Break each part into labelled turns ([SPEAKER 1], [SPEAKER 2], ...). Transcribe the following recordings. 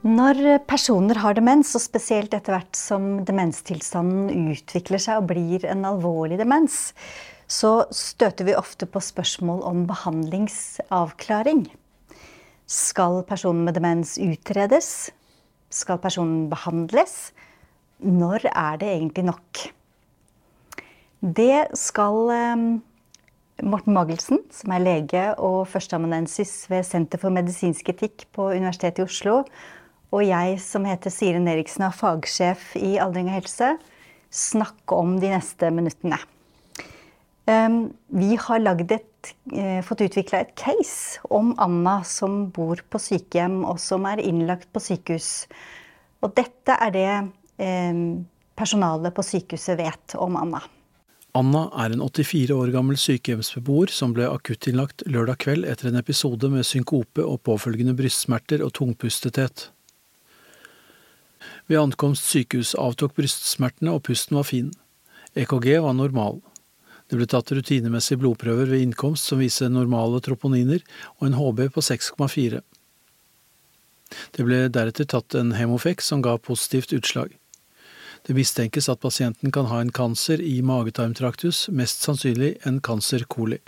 [SPEAKER 1] Når personer har demens, og spesielt etter hvert som demenstilstanden utvikler seg og blir en alvorlig demens, så støter vi ofte på spørsmål om behandlingsavklaring. Skal personen med demens utredes? Skal personen behandles? Når er det egentlig nok? Det skal eh, Morten Magelsen, som er lege og førsteamanuensis ved Senter for medisinsk etikk på Universitetet i Oslo, og jeg som heter Siren Eriksen er fagsjef i Aldring og helse, snakke om de neste minuttene. Ehm, vi har et, eh, fått utvikla et case om Anna som bor på sykehjem, og som er innlagt på sykehus. Og dette er det ehm, personalet på sykehuset vet om Anna.
[SPEAKER 2] Anna er en 84 år gammel sykehjemsbeboer som ble akuttinnlagt lørdag kveld etter en episode med synkope og påfølgende brystsmerter og tungpustethet. Ved ankomst sykehus avtok brystsmertene og pusten var fin. EKG var normal. Det ble tatt rutinemessige blodprøver ved innkomst som viser normale troponiner og en HB på 6,4. Det ble deretter tatt en hemofek som ga positivt utslag. Det mistenkes at pasienten kan ha en kanser i magetarmtraktus, mest sannsynlig en cancer coli.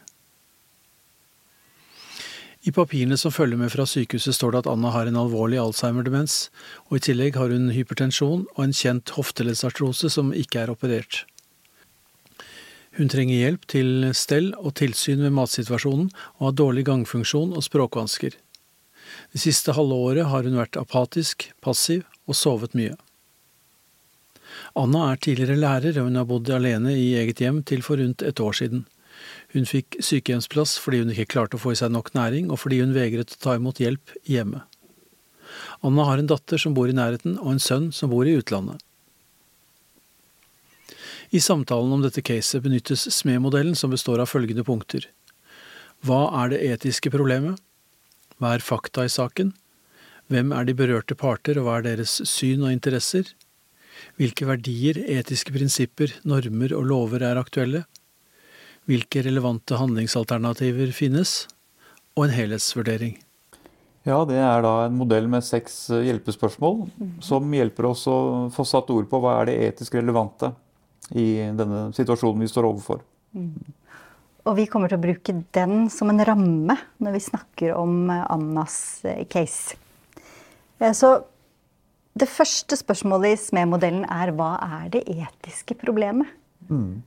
[SPEAKER 2] I papirene som følger med fra sykehuset står det at Anna har en alvorlig Alzheimer-demens, og i tillegg har hun hypertensjon og en kjent hofteleddsartrose som ikke er operert. Hun trenger hjelp til stell og tilsyn med matsituasjonen, og har dårlig gangfunksjon og språkvansker. Det siste halve året har hun vært apatisk, passiv og sovet mye. Anna er tidligere lærer, og hun har bodd alene i eget hjem til for rundt et år siden. Hun fikk sykehjemsplass fordi hun ikke klarte å få i seg nok næring, og fordi hun vegret å ta imot hjelp hjemme. Anna har en datter som bor i nærheten, og en sønn som bor i utlandet. I samtalen om dette caset benyttes SME-modellen, som består av følgende punkter. Hva er det etiske problemet? Hva er fakta i saken? Hvem er de berørte parter, og hva er deres syn og interesser? Hvilke verdier, etiske prinsipper, normer og lover er aktuelle? Hvilke relevante handlingsalternativer finnes, og en helhetsvurdering.
[SPEAKER 3] Ja, det er da en modell med seks eh, hjelpespørsmål mm. som hjelper oss å få satt ord på hva er det etisk relevante i denne situasjonen vi står overfor. Mm.
[SPEAKER 1] Og vi kommer til å bruke den som en ramme når vi snakker om eh, Annas eh, case. Så det første spørsmålet i SME-modellen er hva er det etiske problemet? Mm.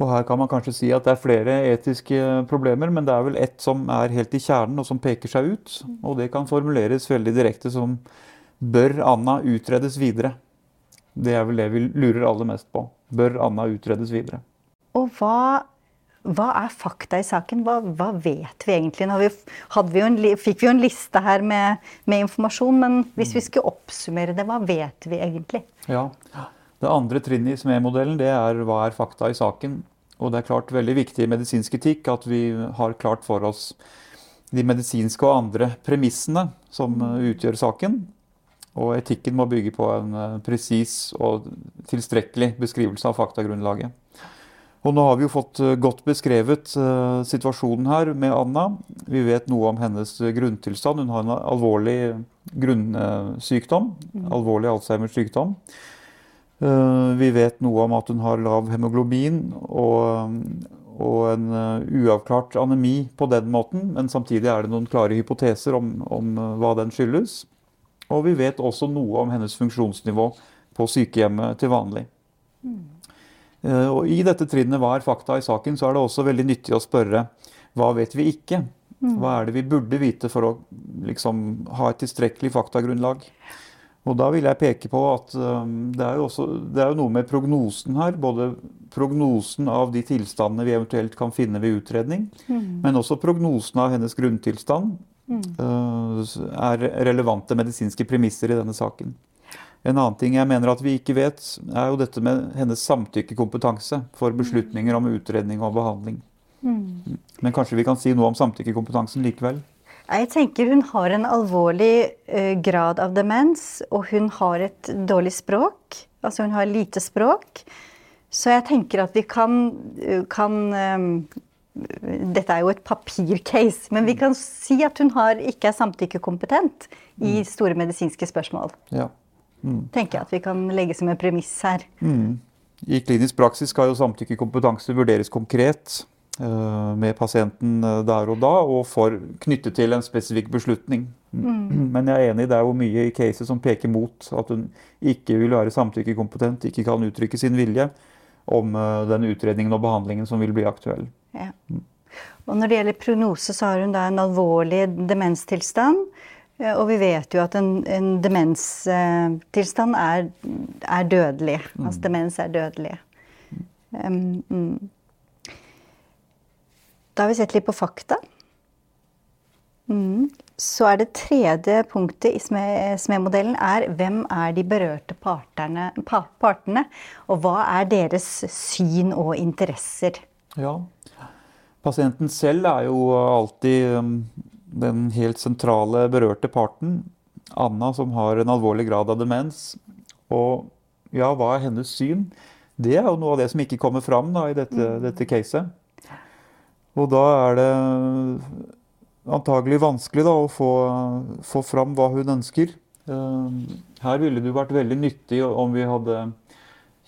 [SPEAKER 3] Og her kan man kanskje si at det er flere etiske problemer, men det er vel ett som er helt i kjernen og som peker seg ut. Og det kan formuleres veldig direkte som Bør Anna utredes videre? Det er vel det vi lurer aller mest på. Bør Anna utredes videre?
[SPEAKER 1] Og hva, hva er fakta i saken? Hva, hva vet vi egentlig? Vi, vi en, fikk vi jo en liste her med, med, informasjon, men hvis vi skulle oppsummere det, hva vet vi egentlig?
[SPEAKER 3] Ja, Ja, Det andre trinnet i SME-modellen det er hva er fakta i saken. Og det er klart veldig viktig i medisinsk etikk at vi har klart for oss de medisinske og andre premissene som eh, utgjør saken. Og etikken må bygge på en eh, presis og tilstrekkelig beskrivelse av faktagrunnlaget. Og nå har vi jo fått eh, godt beskrevet uh, situasjonen her med Anna. Vi vet noe om hennes grunntilstand. Hun har en alvorlig grunnsykdom. Mm. Alvorlig Alzheimers sykdom. Eh, vi vet noe om at hun har lav hemoglobin og, og en eh, uavklart anemi på den måten. Men samtidig er det noen klare hypoteser om, om eh, hva den skyldes. Og vi vet også noe om hennes funksjonsnivå på sykehjemmet til vanlig. Mm. Og I dette trinnet hva er fakta i saken, så er det også veldig nyttig å spørre hva vet vi ikke? Mm. Hva er det vi burde vite for å liksom, ha et tilstrekkelig faktagrunnlag? Og da vil jeg peke på at um, det er, jo også, det er jo noe med prognosen her. Både prognosen av de tilstandene vi eventuelt kan finne ved utredning, mm. men også prognosen av hennes grunntilstand mm. uh, er relevante medisinske premisser i denne saken. En annen ting jeg mener at vi ikke vet, er jo dette med hennes samtykkekompetanse for beslutninger om utredning og behandling. Mm. Men kanskje vi kan si noe om samtykkekompetansen likevel?
[SPEAKER 1] Jeg tenker hun har en alvorlig uh, grad av demens, og hun har et dårlig språk. Altså hun har lite språk. Så jeg tenker at vi kan, kan um, dette er jo et papircase, men vi kan si at hun har, ikke er samtykkekompetent i store medisinske spørsmål.
[SPEAKER 3] Ja.
[SPEAKER 1] Tenker jeg at vi kan legge som en premiss her.
[SPEAKER 3] I klinisk praksis skal jo samtykkekompetanse vurderes konkret eh, med pasienten eh, der og da, og for, knyttet til en spesifikk beslutning. Men jeg er enig, det er jo mye i caset som peker mot at hun ikke vil være samtykkekompetent, ikke kan uttrykke sin vilje om eh, den utredningen og behandlingen som vil bli aktuell.
[SPEAKER 1] Ja. Og når det gjelder prognose, så har hun da en alvorlig demenstilstand. eh, Og vi vet jo at en, en demenstilstand er, er dødelig. Altså demens er dødelig. Um, mm. Da har vi sett litt på fakta. Mm. Så er det tredje punktet i SME-modellen er hvem er de berørte parterne, pa, partene, og hva er deres syn og interesser?
[SPEAKER 3] Ja. Pasienten selv er jo alltid um, den helt sentrale berørte parten. Anna som har en alvorlig grad av demens. Og ja, hva er hennes syn? Det er jo noe av det som ikke kommer fram da, i dette, dette caset. Og da er det antagelig vanskelig da, å få, få fram hva hun ønsker. Um, Her ville det vært veldig nyttig om vi hadde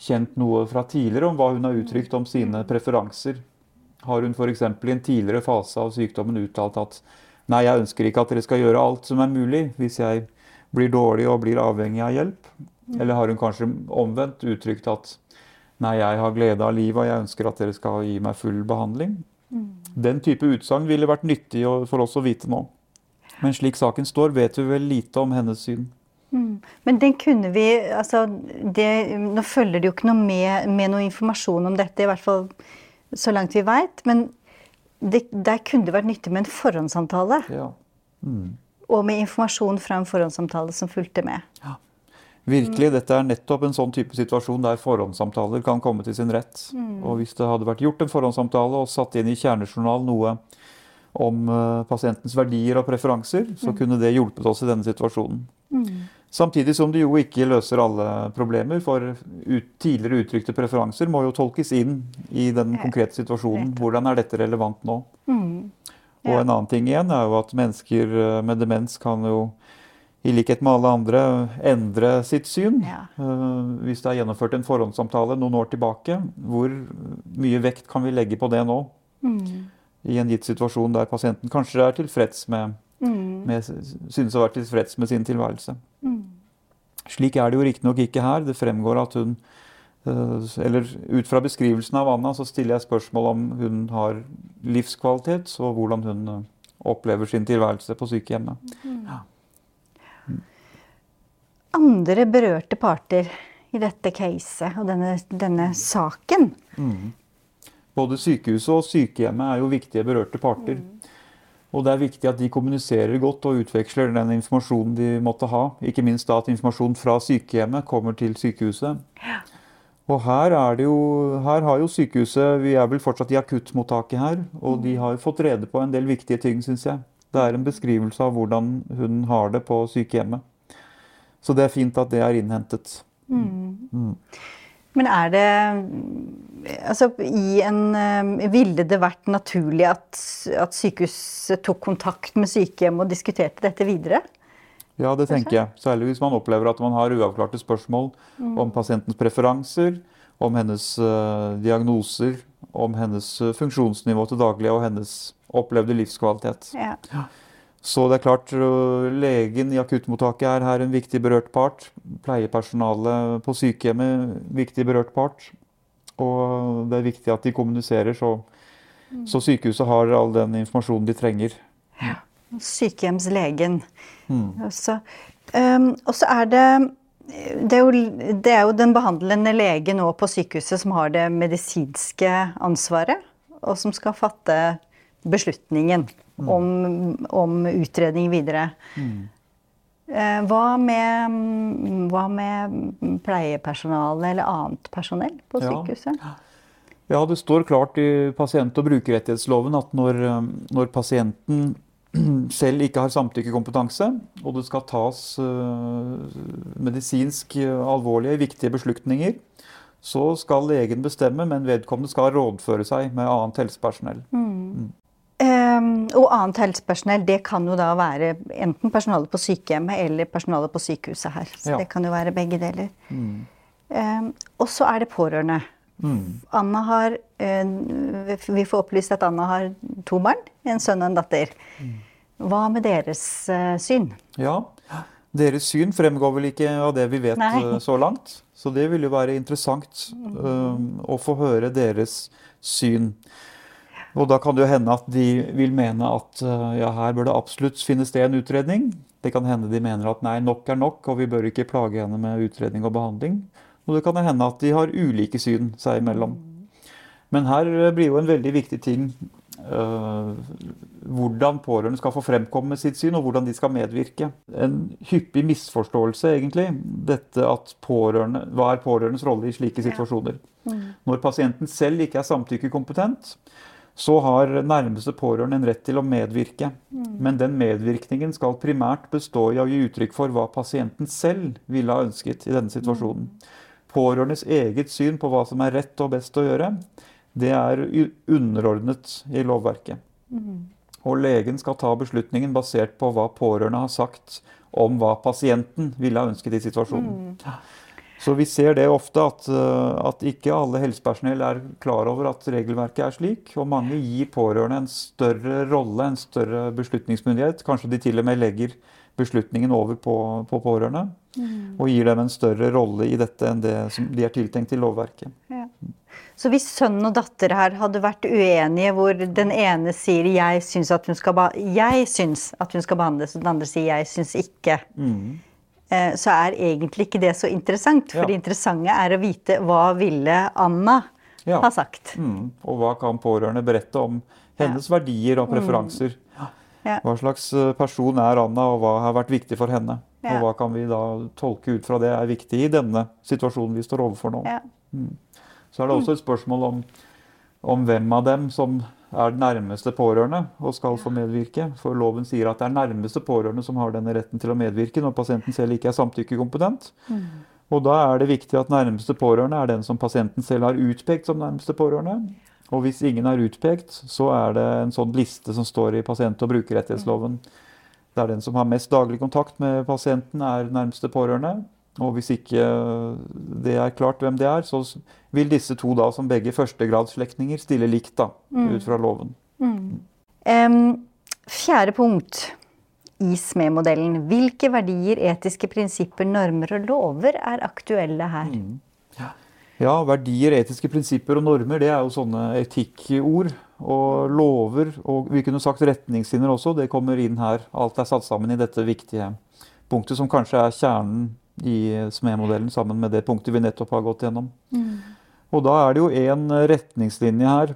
[SPEAKER 3] kjent noe fra tidligere om hva hun har uttrykt om sine preferanser. Har hun f.eks. i en tidligere fase av sykdommen uttalt at nei, jeg ønsker ikke at dere skal gjøre alt som er mulig hvis jeg blir dårlig og blir avhengig av hjelp? Eller har hun kanskje omvendt uttrykt at nei, jeg har glede av livet og jeg ønsker at dere skal gi meg full behandling? Den type utsagn ville vært nyttig for oss å vite nå. Men slik saken står, vet vi vel lite om hennes syn.
[SPEAKER 1] Mm. Men den kunne vi altså det, Nå følger det jo ikke noe med, med noe informasjon om dette, i hvert fall så langt vi veit. Men det, der kunne det vært nyttig med en forhåndssamtale.
[SPEAKER 3] Ja. Mm.
[SPEAKER 1] Og med informasjon fra en forhåndssamtale som fulgte med.
[SPEAKER 3] Ja. Virkelig, dette er nettopp en sånn type situasjon der forhåndssamtaler kan komme til sin rett. Og hvis det hadde vært gjort en forhåndssamtale og satt inn i kjernejournal noe om uh, pasientens verdier og preferanser, så kunne det hjulpet oss i denne situasjonen. Samtidig som det jo ikke løser alle problemer, for ut, tidligere uttrykte preferanser må jo tolkes inn i den konkrete situasjonen. Hvordan er dette relevant nå? Og en annen ting igjen er jo at mennesker uh, med demens kan jo i likhet med alle andre endre sitt syn.
[SPEAKER 1] Ja.
[SPEAKER 3] Uh, hvis det er gjennomført en forhåndssamtale noen år tilbake, hvor mye vekt kan vi legge på det nå? I en gitt situasjon der pasienten kanskje er tilfreds med, med synes å være tilfreds med sin tilværelse. Slik er det jo riktignok ikke her. Det fremgår at hun uh, Eller ut fra beskrivelsen av Anna så stiller jeg spørsmål om hun har livskvalitet, og hvordan hun uh, opplever sin tilværelse på sykehjemmet. Ja.
[SPEAKER 1] Andre berørte parter i dette caset og denne, denne saken.
[SPEAKER 3] Både sykehuset og sykehjemmet er jo viktige berørte parter. Og det er viktig at de kommuniserer godt og utveksler den informasjonen de måtte ha. Ikke minst da at informasjon fra sykehjemmet kommer til sykehuset. Og her, er det jo, her har jo sykehuset Vi er vel fortsatt i akuttmottaket her. Og de har fått rede på en del viktige ting, syns jeg. Det er en beskrivelse av hvordan hun har det på sykehjemmet. Så det er fint at det er innhentet.
[SPEAKER 1] Men er det Altså, i en eh, Ville det vært naturlig at, at sykehuset tok kontakt med sykehjem og diskuterte dette videre?
[SPEAKER 3] Ja, det tenker jeg. Særlig hvis man opplever at man har uavklarte spørsmål om pasientens preferanser, om hennes uh, diagnoser, om hennes uh, funksjonsnivå til daglig og hennes opplevde livskvalitet.
[SPEAKER 1] Ja.
[SPEAKER 3] Så det er klart, legen i akuttmottaket er her en viktig berørt part. Pleiepersonalet på sykehjemmet viktig berørt part. Og det er viktig at de kommuniserer, så, så sykehuset har all den informasjonen de trenger.
[SPEAKER 1] Ja. Sykehjemslegen. Um, og så er det det er, jo, det er jo den behandlende lege nå på sykehuset som har det medisinske ansvaret, og som skal fatte beslutningen om, om utredning videre. Eh, Hva med, hva med pleiepersonale eller annet personell på sykehuset?
[SPEAKER 3] Ja, det står klart i pasient- og brukerrettighetsloven at når, eh, når pasienten selv ikke har samtykkekompetanse, og det skal tas eh, medisinsk alvorlige, viktige beslutninger, så skal legen bestemme, men vedkommende skal rådføre seg med annet helsepersonell.
[SPEAKER 1] Og annet helsepersonell, det kan jo da være enten personalet på sykehjemmet eller personalet på sykehuset her. Så
[SPEAKER 3] Ja.
[SPEAKER 1] det kan jo være begge deler.
[SPEAKER 3] Mm.
[SPEAKER 1] Um, og så er det pårørende. Anna har uh, Vi får opplyst at Anna har to barn. En sønn og en datter. Hva med deres uh, syn?
[SPEAKER 3] Ja, deres syn fremgår vel ikke av det vi vet
[SPEAKER 1] Nei.
[SPEAKER 3] eh, så langt. Så det vil jo være interessant um, å få høre deres syn. Og da kan det jo hende at de vil mene at uh, ja, her bør det absolutt finne sted en utredning. Det kan hende de mener at nei, nok er nok, og vi bør ikke plage henne med utredning og behandling. Og det kan hende at de har ulike syn seg imellom. Men her eh, blir jo en veldig viktig ting uh, hvordan pårørende skal få fremkomme sitt syn, og hvordan de skal medvirke. En hyppig misforståelse, egentlig, dette at pårørende, hva er pårørendes rolle i slike situasjoner. Når pasienten selv ikke er samtykkekompetent, så har nærmeste pårørende en rett til å medvirke. Men den medvirkningen skal primært bestå i å gi uttrykk for hva pasienten selv ville ha ønsket i denne situasjonen. Pårørendes eget syn på hva som er rett og best å gjøre, det er underordnet i lovverket. Og legen skal ta beslutningen basert på hva pårørende har sagt om hva pasienten ville ha ønsket i situasjonen. Så vi ser det ofte at, eh, at ikke alle helsepersonell er klar over at regelverket er slik. Og mange gir pårørende en større rolle, en større beslutningsmyndighet. Kanskje de til og med legger beslutningen over på, på pårørende. Og gir dem en større rolle i dette enn det som de er tiltenkt i lovverket.
[SPEAKER 1] Så hvis sønn og datter her hadde vært uenige, hvor den ene sier 'jeg syns at hun skal, behandles', og den andre sier 'jeg syns ikke', eh, så er egentlig ikke det så interessant. For
[SPEAKER 3] Ja.
[SPEAKER 1] det interessante er å vite hva ville Anna
[SPEAKER 3] Ja.
[SPEAKER 1] ha sagt.
[SPEAKER 3] Mm. Og hva kan pårørende berette om hennes verdier og preferanser?
[SPEAKER 1] Ja.
[SPEAKER 3] Hva slags eh, person er Anna, og hva har vært viktig for henne?
[SPEAKER 1] Ja.
[SPEAKER 3] Og hva kan vi da tolke ut fra det er viktig i denne situasjonen vi står overfor nå?
[SPEAKER 1] Ja.
[SPEAKER 3] Så er det også et spørsmål om, om hvem av dem som er nærmeste pårørende og skal få medvirke. For loven sier at det er nærmeste pårørende som har denne retten til å medvirke når pasienten selv ikke er samtykkekompetent. Og da er det viktig at nærmeste pårørende er den som pasienten selv har utpekt som nærmeste pårørende. Og hvis ingen er utpekt, så er det en sånn liste som står i pasient- og brukerrettighetsloven. Det er den som har mest daglig kontakt med pasienten, er nærmeste pårørende. Og hvis ikke det er klart hvem det er, så vil disse to da som begge førstegradsslektninger stille likt, da, ut fra loven.
[SPEAKER 1] Em, fjerde punkt i SME-modellen. Hvilke verdier, etiske prinsipper, normer og lover er aktuelle her?
[SPEAKER 3] Ja, verdier, etiske prinsipper og normer, det er jo sånne etikkord. Og lover, og vi kunne sagt retningslinjer også, det kommer inn her. Alt er satt sammen i dette viktige punktet, som kanskje er kjernen i SME-modellen, sammen med det punktet vi nettopp har gått gjennom. Og da er det jo en retningslinje her,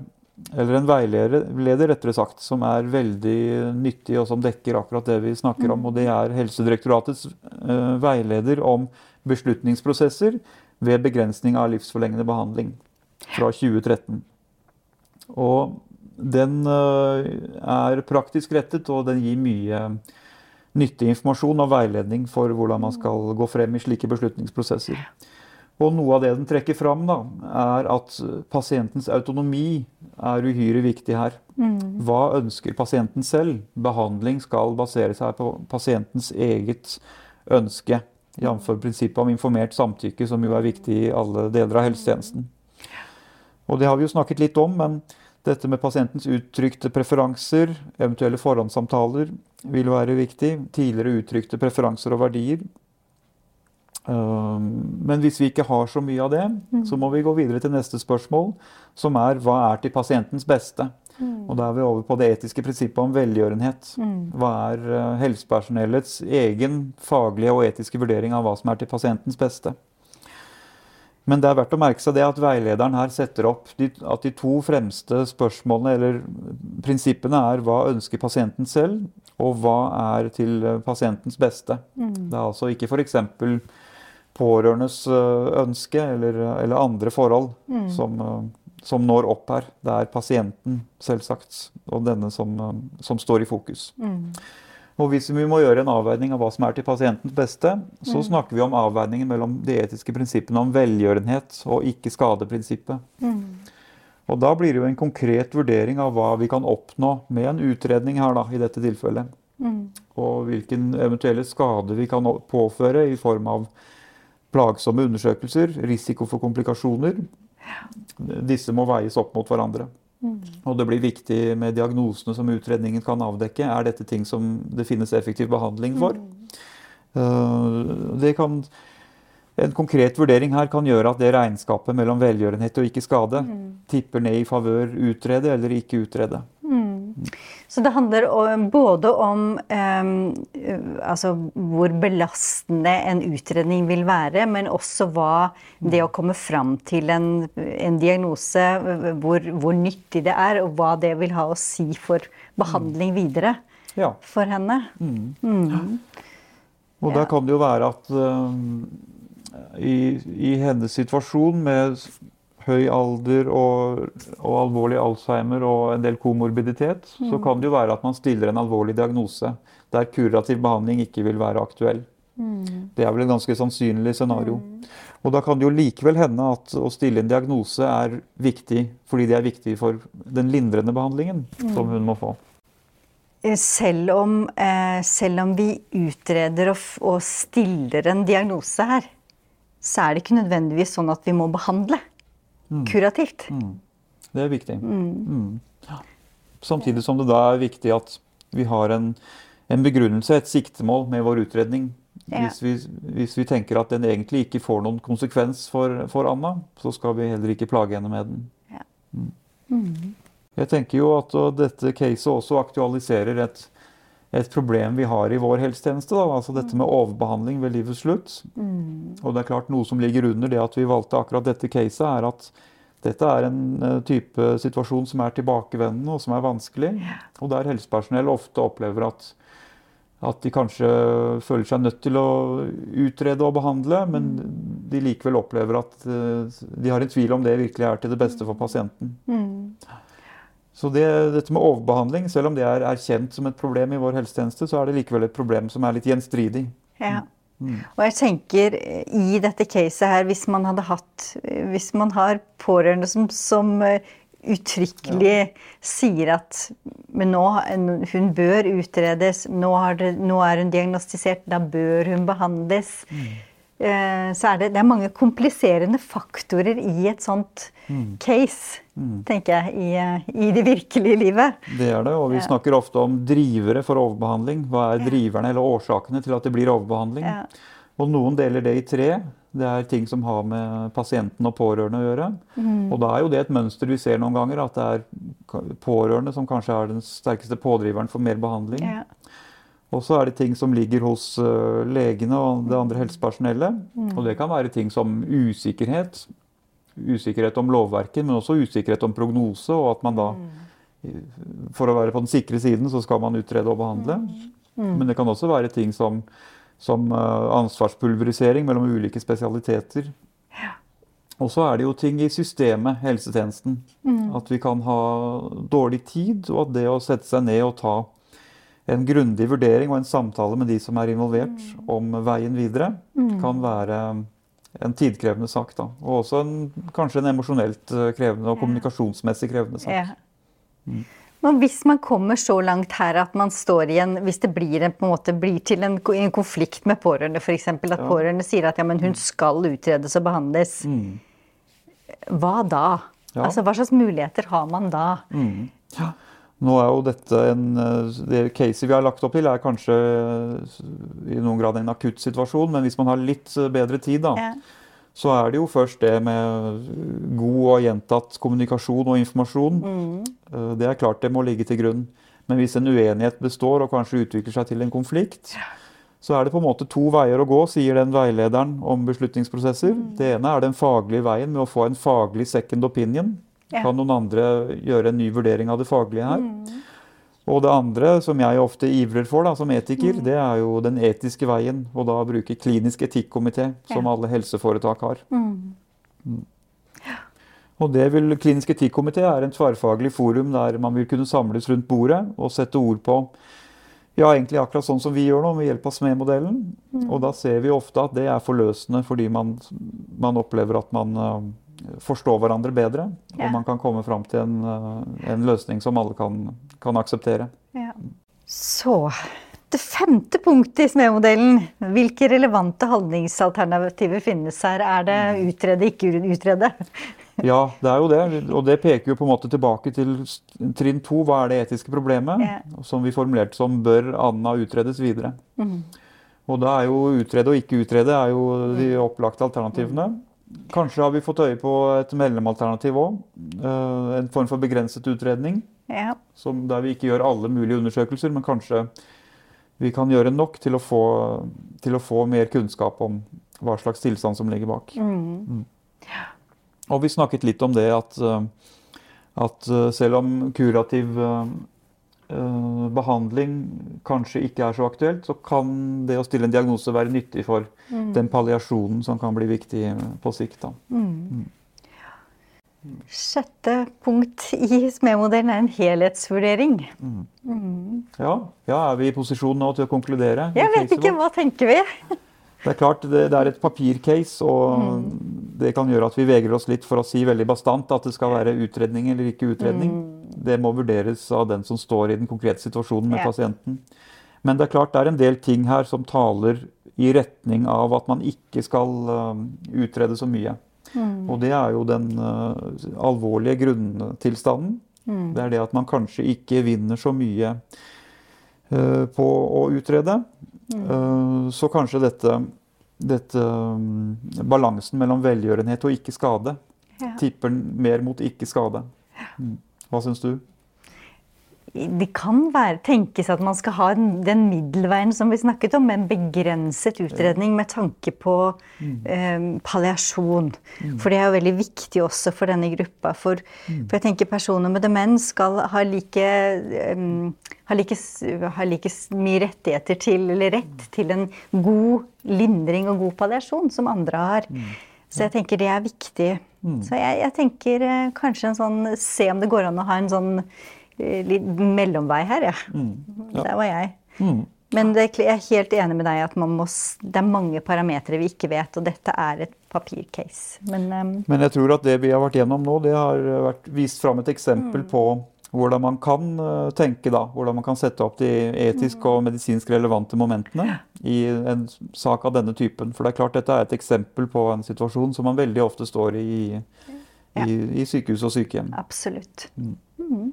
[SPEAKER 3] eller en veileder rettere sagt, som er veldig nyttig, og som dekker akkurat det vi snakker om. Og det er Helsedirektoratets uh, veileder om beslutningsprosesser ved begrensning av livsforlengende behandling fra 2013. Og den uh, er praktisk rettet, og den gir mye nyttig informasjon og veiledning for hvordan man skal gå frem i slike beslutningsprosesser. Og noe av det den trekker fram, da, er at pasientens autonomi er uhyre viktig her. Hva ønsker pasienten selv? Behandling skal basere seg på pasientens eget ønske. Jf. prinsippet om informert samtykke, som jo er viktig i alle deler av helsetjenesten. Og det har vi jo snakket litt om, men dette med pasientens uttrykte preferanser, eventuelle forhåndssamtaler, vil være viktig. Tidligere uttrykte preferanser og verdier. Men hvis vi ikke har så mye av det, så må vi gå videre til neste spørsmål, som er hva er til pasientens beste? Og da er vi over på det etiske prinsippet om velgjørenhet. Hva er eh, helsepersonellets egen faglige og etiske vurdering av hva som er til pasientens beste? Men det er verdt å merke seg det at veilederen her setter opp de, at de to fremste spørsmålene eller prinsippene er hva ønsker pasienten selv, og hva er til eh, pasientens beste. Det er altså ikke f.eks. pårørendes eh, ønske eller, eller andre forhold som, eh, som når opp her. Det er pasienten, selvsagt, og denne som, eh, som står i fokus. Og hvis vi må gjøre en avveining av hva som er til pasientens beste, så snakker vi om avveiningen mellom de etiske prinsippene om velgjørenhet og ikke-skade-prinsippet. Og da blir det jo en konkret vurdering av hva vi kan oppnå med en utredning her, da, i dette tilfellet. Og hvilken eventuelle skade vi kan påføre i form av plagsomme undersøkelser, risiko for komplikasjoner. Disse må veies opp mot hverandre. Og det blir viktig med diagnosene som utredningen kan avdekke. Er dette ting som det finnes effektiv behandling for? Eh, Det kan, en konkret vurdering her kan gjøre at det regnskapet mellom velgjørenhet og ikke skade tipper ned i favør utrede eller ikke utrede.
[SPEAKER 1] Så det handler både om altså hvor belastende en utredning vil være, men også hva det å komme fram til en, en diagnose, hvor, hvor nyttig det er, og hva det vil ha å si for behandling videre
[SPEAKER 3] Ja.
[SPEAKER 1] for henne.
[SPEAKER 3] Og der kan det jo være at eh, i, i hennes situasjon med høy alder og, og alvorlig Alzheimer og en del komorbiditet, så kan det jo være at man stiller en alvorlig diagnose der kurativ behandling ikke vil være aktuell. Det er vel et ganske sannsynlig scenario. Og da kan det jo likevel hende at å stille en diagnose er viktig fordi det er viktig for den lindrende behandlingen som hun må få.
[SPEAKER 1] Eh, Selv om, eh, selv om vi utreder og, og stiller en diagnose her, så er det ikke nødvendigvis sånn at vi må behandle kurativt.
[SPEAKER 3] Det er viktig. Mm. Ja. Samtidig som det da er viktig at vi har en, en begrunnelse, et siktemål med vår utredning.
[SPEAKER 1] Ja.
[SPEAKER 3] Hvis, vi, hvis vi tenker at den egentlig ikke får noen konsekvens for, for Anna, så skal vi heller ikke plage henne med den.
[SPEAKER 1] Ja.
[SPEAKER 3] Mm. Jeg tenker jo at dette caset også aktualiserer et, et problem vi har i vår helsetjeneste. Da. Altså dette med overbehandling ved livets slutt. Og det er klart Noe som ligger under det at vi valgte akkurat dette caset, er at dette er en eh, type situasjon som er tilbakevendende og som er vanskelig. Og der helsepersonell ofte opplever at, at de kanskje føler seg nødt til å utrede og behandle, men de likevel opplever at eh, de har en tvil om det virkelig er til det beste for pasienten. Så det, dette med overbehandling, selv om det er erkjent som et problem i vår helsetjeneste, så er det likevel et problem som er litt gjenstridig.
[SPEAKER 1] Ja. Og jeg tenker eh, i dette caset her, hvis man hadde hatt eh, Hvis man har pårørende som, som uttrykkelig uttrykkelig sier at men nå, hun bør utredes, nå, har det, nå er hun diagnostisert, da bør hun behandles. Eh, Så er det, det er mange kompliserende faktorer i et sånt case, tenker jeg, i, eh, i det virkelige livet.
[SPEAKER 3] Det er det, og vi snakker ofte om drivere for overbehandling. Hva er driverne eller årsakene til at det blir overbehandling?
[SPEAKER 1] Ja.
[SPEAKER 3] Og noen deler det i tre. Det er ting som har med pasienten og pårørende å gjøre.
[SPEAKER 1] Mm.
[SPEAKER 3] Og da er jo det et mønster vi ser noen ganger, at det er pårørende som kanskje er den sterkeste pådriveren for mer behandling.
[SPEAKER 1] Ja.
[SPEAKER 3] Og så er det ting som ligger hos øh, legene og det andre helsepersonellet.
[SPEAKER 1] Mm.
[SPEAKER 3] Og det kan være ting som usikkerhet. Usikkerhet om lovverket, men også usikkerhet om prognose, og at man da For å være på den sikre siden, så skal man utrede og behandle. Men det kan også være ting som, som øh, ansvarspulverisering mellom ulike spesialiteter. Og så er det jo ting i systemet, helsetjenesten. At vi kan ha dårlig tid, og at det å sette seg ned og ta en grundig vurdering og en samtale med de som er involvert om veien videre, kan være en tidkrevende sak. Da. Og også en, kanskje en emosjonelt eh, krevende og kommunikasjonsmessig krevende sak.
[SPEAKER 1] Ja. Men hvis man kommer så langt her at man står i en Hvis det blir, en, måte, blir til en, en konflikt med pårørende, f.eks. At pårørende sier at ja, men hun skal utredes og behandles. Hva da?
[SPEAKER 3] Ja.
[SPEAKER 1] Altså, Hva slags muligheter har man da?
[SPEAKER 3] Nå er jo dette en, eh, Det caset vi har lagt opp til, er kanskje eh, i noen grad en akutt situasjon, men hvis man har litt eh, bedre tid, da,
[SPEAKER 1] Ja.
[SPEAKER 3] så er det jo først det med god og gjentatt kommunikasjon og informasjon. Mm. Det er klart det må ligge til grunn. Men hvis en uenighet består og kanskje utvikler seg til en konflikt, så er det på en måte to veier å gå, sier den veilederen om beslutningsprosesser. Det ene er den faglige veien med å få en faglig second opinion.
[SPEAKER 1] Ja.
[SPEAKER 3] Kan noen andre gjøre en ny vurdering av det faglige her? Og det andre, som jeg ofte ivrer for da, som etiker, det er jo den etiske veien. Og da bruke klinisk etikkomité, som
[SPEAKER 1] Ja.
[SPEAKER 3] alle helseforetak har. Mm. Og det vil, Klinisk etikkomité er en tverrfaglig forum der man vil kunne samles rundt bordet og sette ord på ja, egentlig akkurat sånn som vi gjør nå, med hjelp av SME-modellen. Og da ser vi ofte at det er forløsende, fordi man, man opplever at man, forstå hverandre bedre.
[SPEAKER 1] Ja.
[SPEAKER 3] Og man kan komme fram til en, eh, en løsning som alle kan, kan akseptere.
[SPEAKER 1] Ja. Så det femte punktet i SME-modellen. Hvilke relevante handlingsalternativer finnes her? Er det utrede, ikke utrede?
[SPEAKER 3] Ja, det er jo det. Og det peker jo på en måte tilbake til trinn to. Hva er det etiske problemet?
[SPEAKER 1] Ja.
[SPEAKER 3] Som vi formulerte som bør Anna utredes videre.
[SPEAKER 1] Mm.
[SPEAKER 3] Og da er jo utrede og ikke utrede er jo de opplagte alternativene. Kanskje har vi fått øye på et mellomalternativ òg. En form for begrenset utredning.
[SPEAKER 1] Ja.
[SPEAKER 3] Som der vi ikke gjør alle mulige undersøkelser, men kanskje vi kan gjøre nok til å få, til å få mer kunnskap om hva slags tilstand som ligger bak.
[SPEAKER 1] Mhm.
[SPEAKER 3] Og vi snakket litt om det at, eh, at eh, selv om kurativ eh, eh, behandling kanskje ikke er så aktuelt, så kan det å stille en diagnose være nyttig for
[SPEAKER 1] Mm.
[SPEAKER 3] den palliasjonen som kan bli viktig eh, på sikt. Da.
[SPEAKER 1] Sjette punkt i SME-modellen er en helhetsvurdering.
[SPEAKER 3] Ja, ja, er vi i posisjon nå til å konkludere?
[SPEAKER 1] Jeg vet ikke, hva tenker vi?
[SPEAKER 3] Det er klart, det, det er et papircase, og
[SPEAKER 1] Mm.
[SPEAKER 3] det kan gjøre at vi vegrer oss litt for å si veldig bastant at det skal være utredning eller ikke utredning. Det må vurderes av den som står i den konkrete situasjonen med
[SPEAKER 1] Ja.
[SPEAKER 3] pasienten. Men det er klart det er en del ting her som taler i retning av at man ikke skal eh, utrede så mye.
[SPEAKER 1] Mm.
[SPEAKER 3] Og det er jo den eh, alvorlige grunntilstanden.
[SPEAKER 1] Mm.
[SPEAKER 3] Det er det at man kanskje ikke vinner så mye eh, på å utrede.
[SPEAKER 1] Mm.
[SPEAKER 3] Så kanskje dette, dette mm, balansen mellom velgjørenhet og ikke skade
[SPEAKER 1] Ja.
[SPEAKER 3] tipper mer mot ikke skade. Mm. Hva syns du?
[SPEAKER 1] Det kan være, tenkes at man skal ha en- den middelveien som vi snakket om, med en begrenset utredning med tanke på eh, palliasjon. For det er jo veldig viktig også for denne gruppa. For, for jeg tenker personer med demens skal ha like, um, ha like, ha like mye rettigheter til, eller rett til en god lindring og god palliasjon som andre har. Så jeg tenker det er viktig. Så jeg, jeg tenker eh, kanskje en sånn Se om det går an å ha en sånn eh, litt mellomvei her, ja.
[SPEAKER 3] Ja.
[SPEAKER 1] Der var jeg.
[SPEAKER 3] Mm.
[SPEAKER 1] Men det, jeg er helt enig med deg at man må, det er mange parametere vi ikke vet, og dette er et papircase. Men um,
[SPEAKER 3] Men jeg tror at det vi har vært gjennom nå, det har vært vist fram et eksempel
[SPEAKER 1] Mm.
[SPEAKER 3] på hvordan man kan eh, tenke, da. Hvordan man kan sette opp de etisk
[SPEAKER 1] Mm.
[SPEAKER 3] og medisinsk relevante momentene i en sak av denne typen. For det er klart dette er et eksempel på en situasjon som man veldig ofte står i i, i sykehus og sykehjem.
[SPEAKER 1] absolutt.
[SPEAKER 3] Mm.
[SPEAKER 1] Mhm.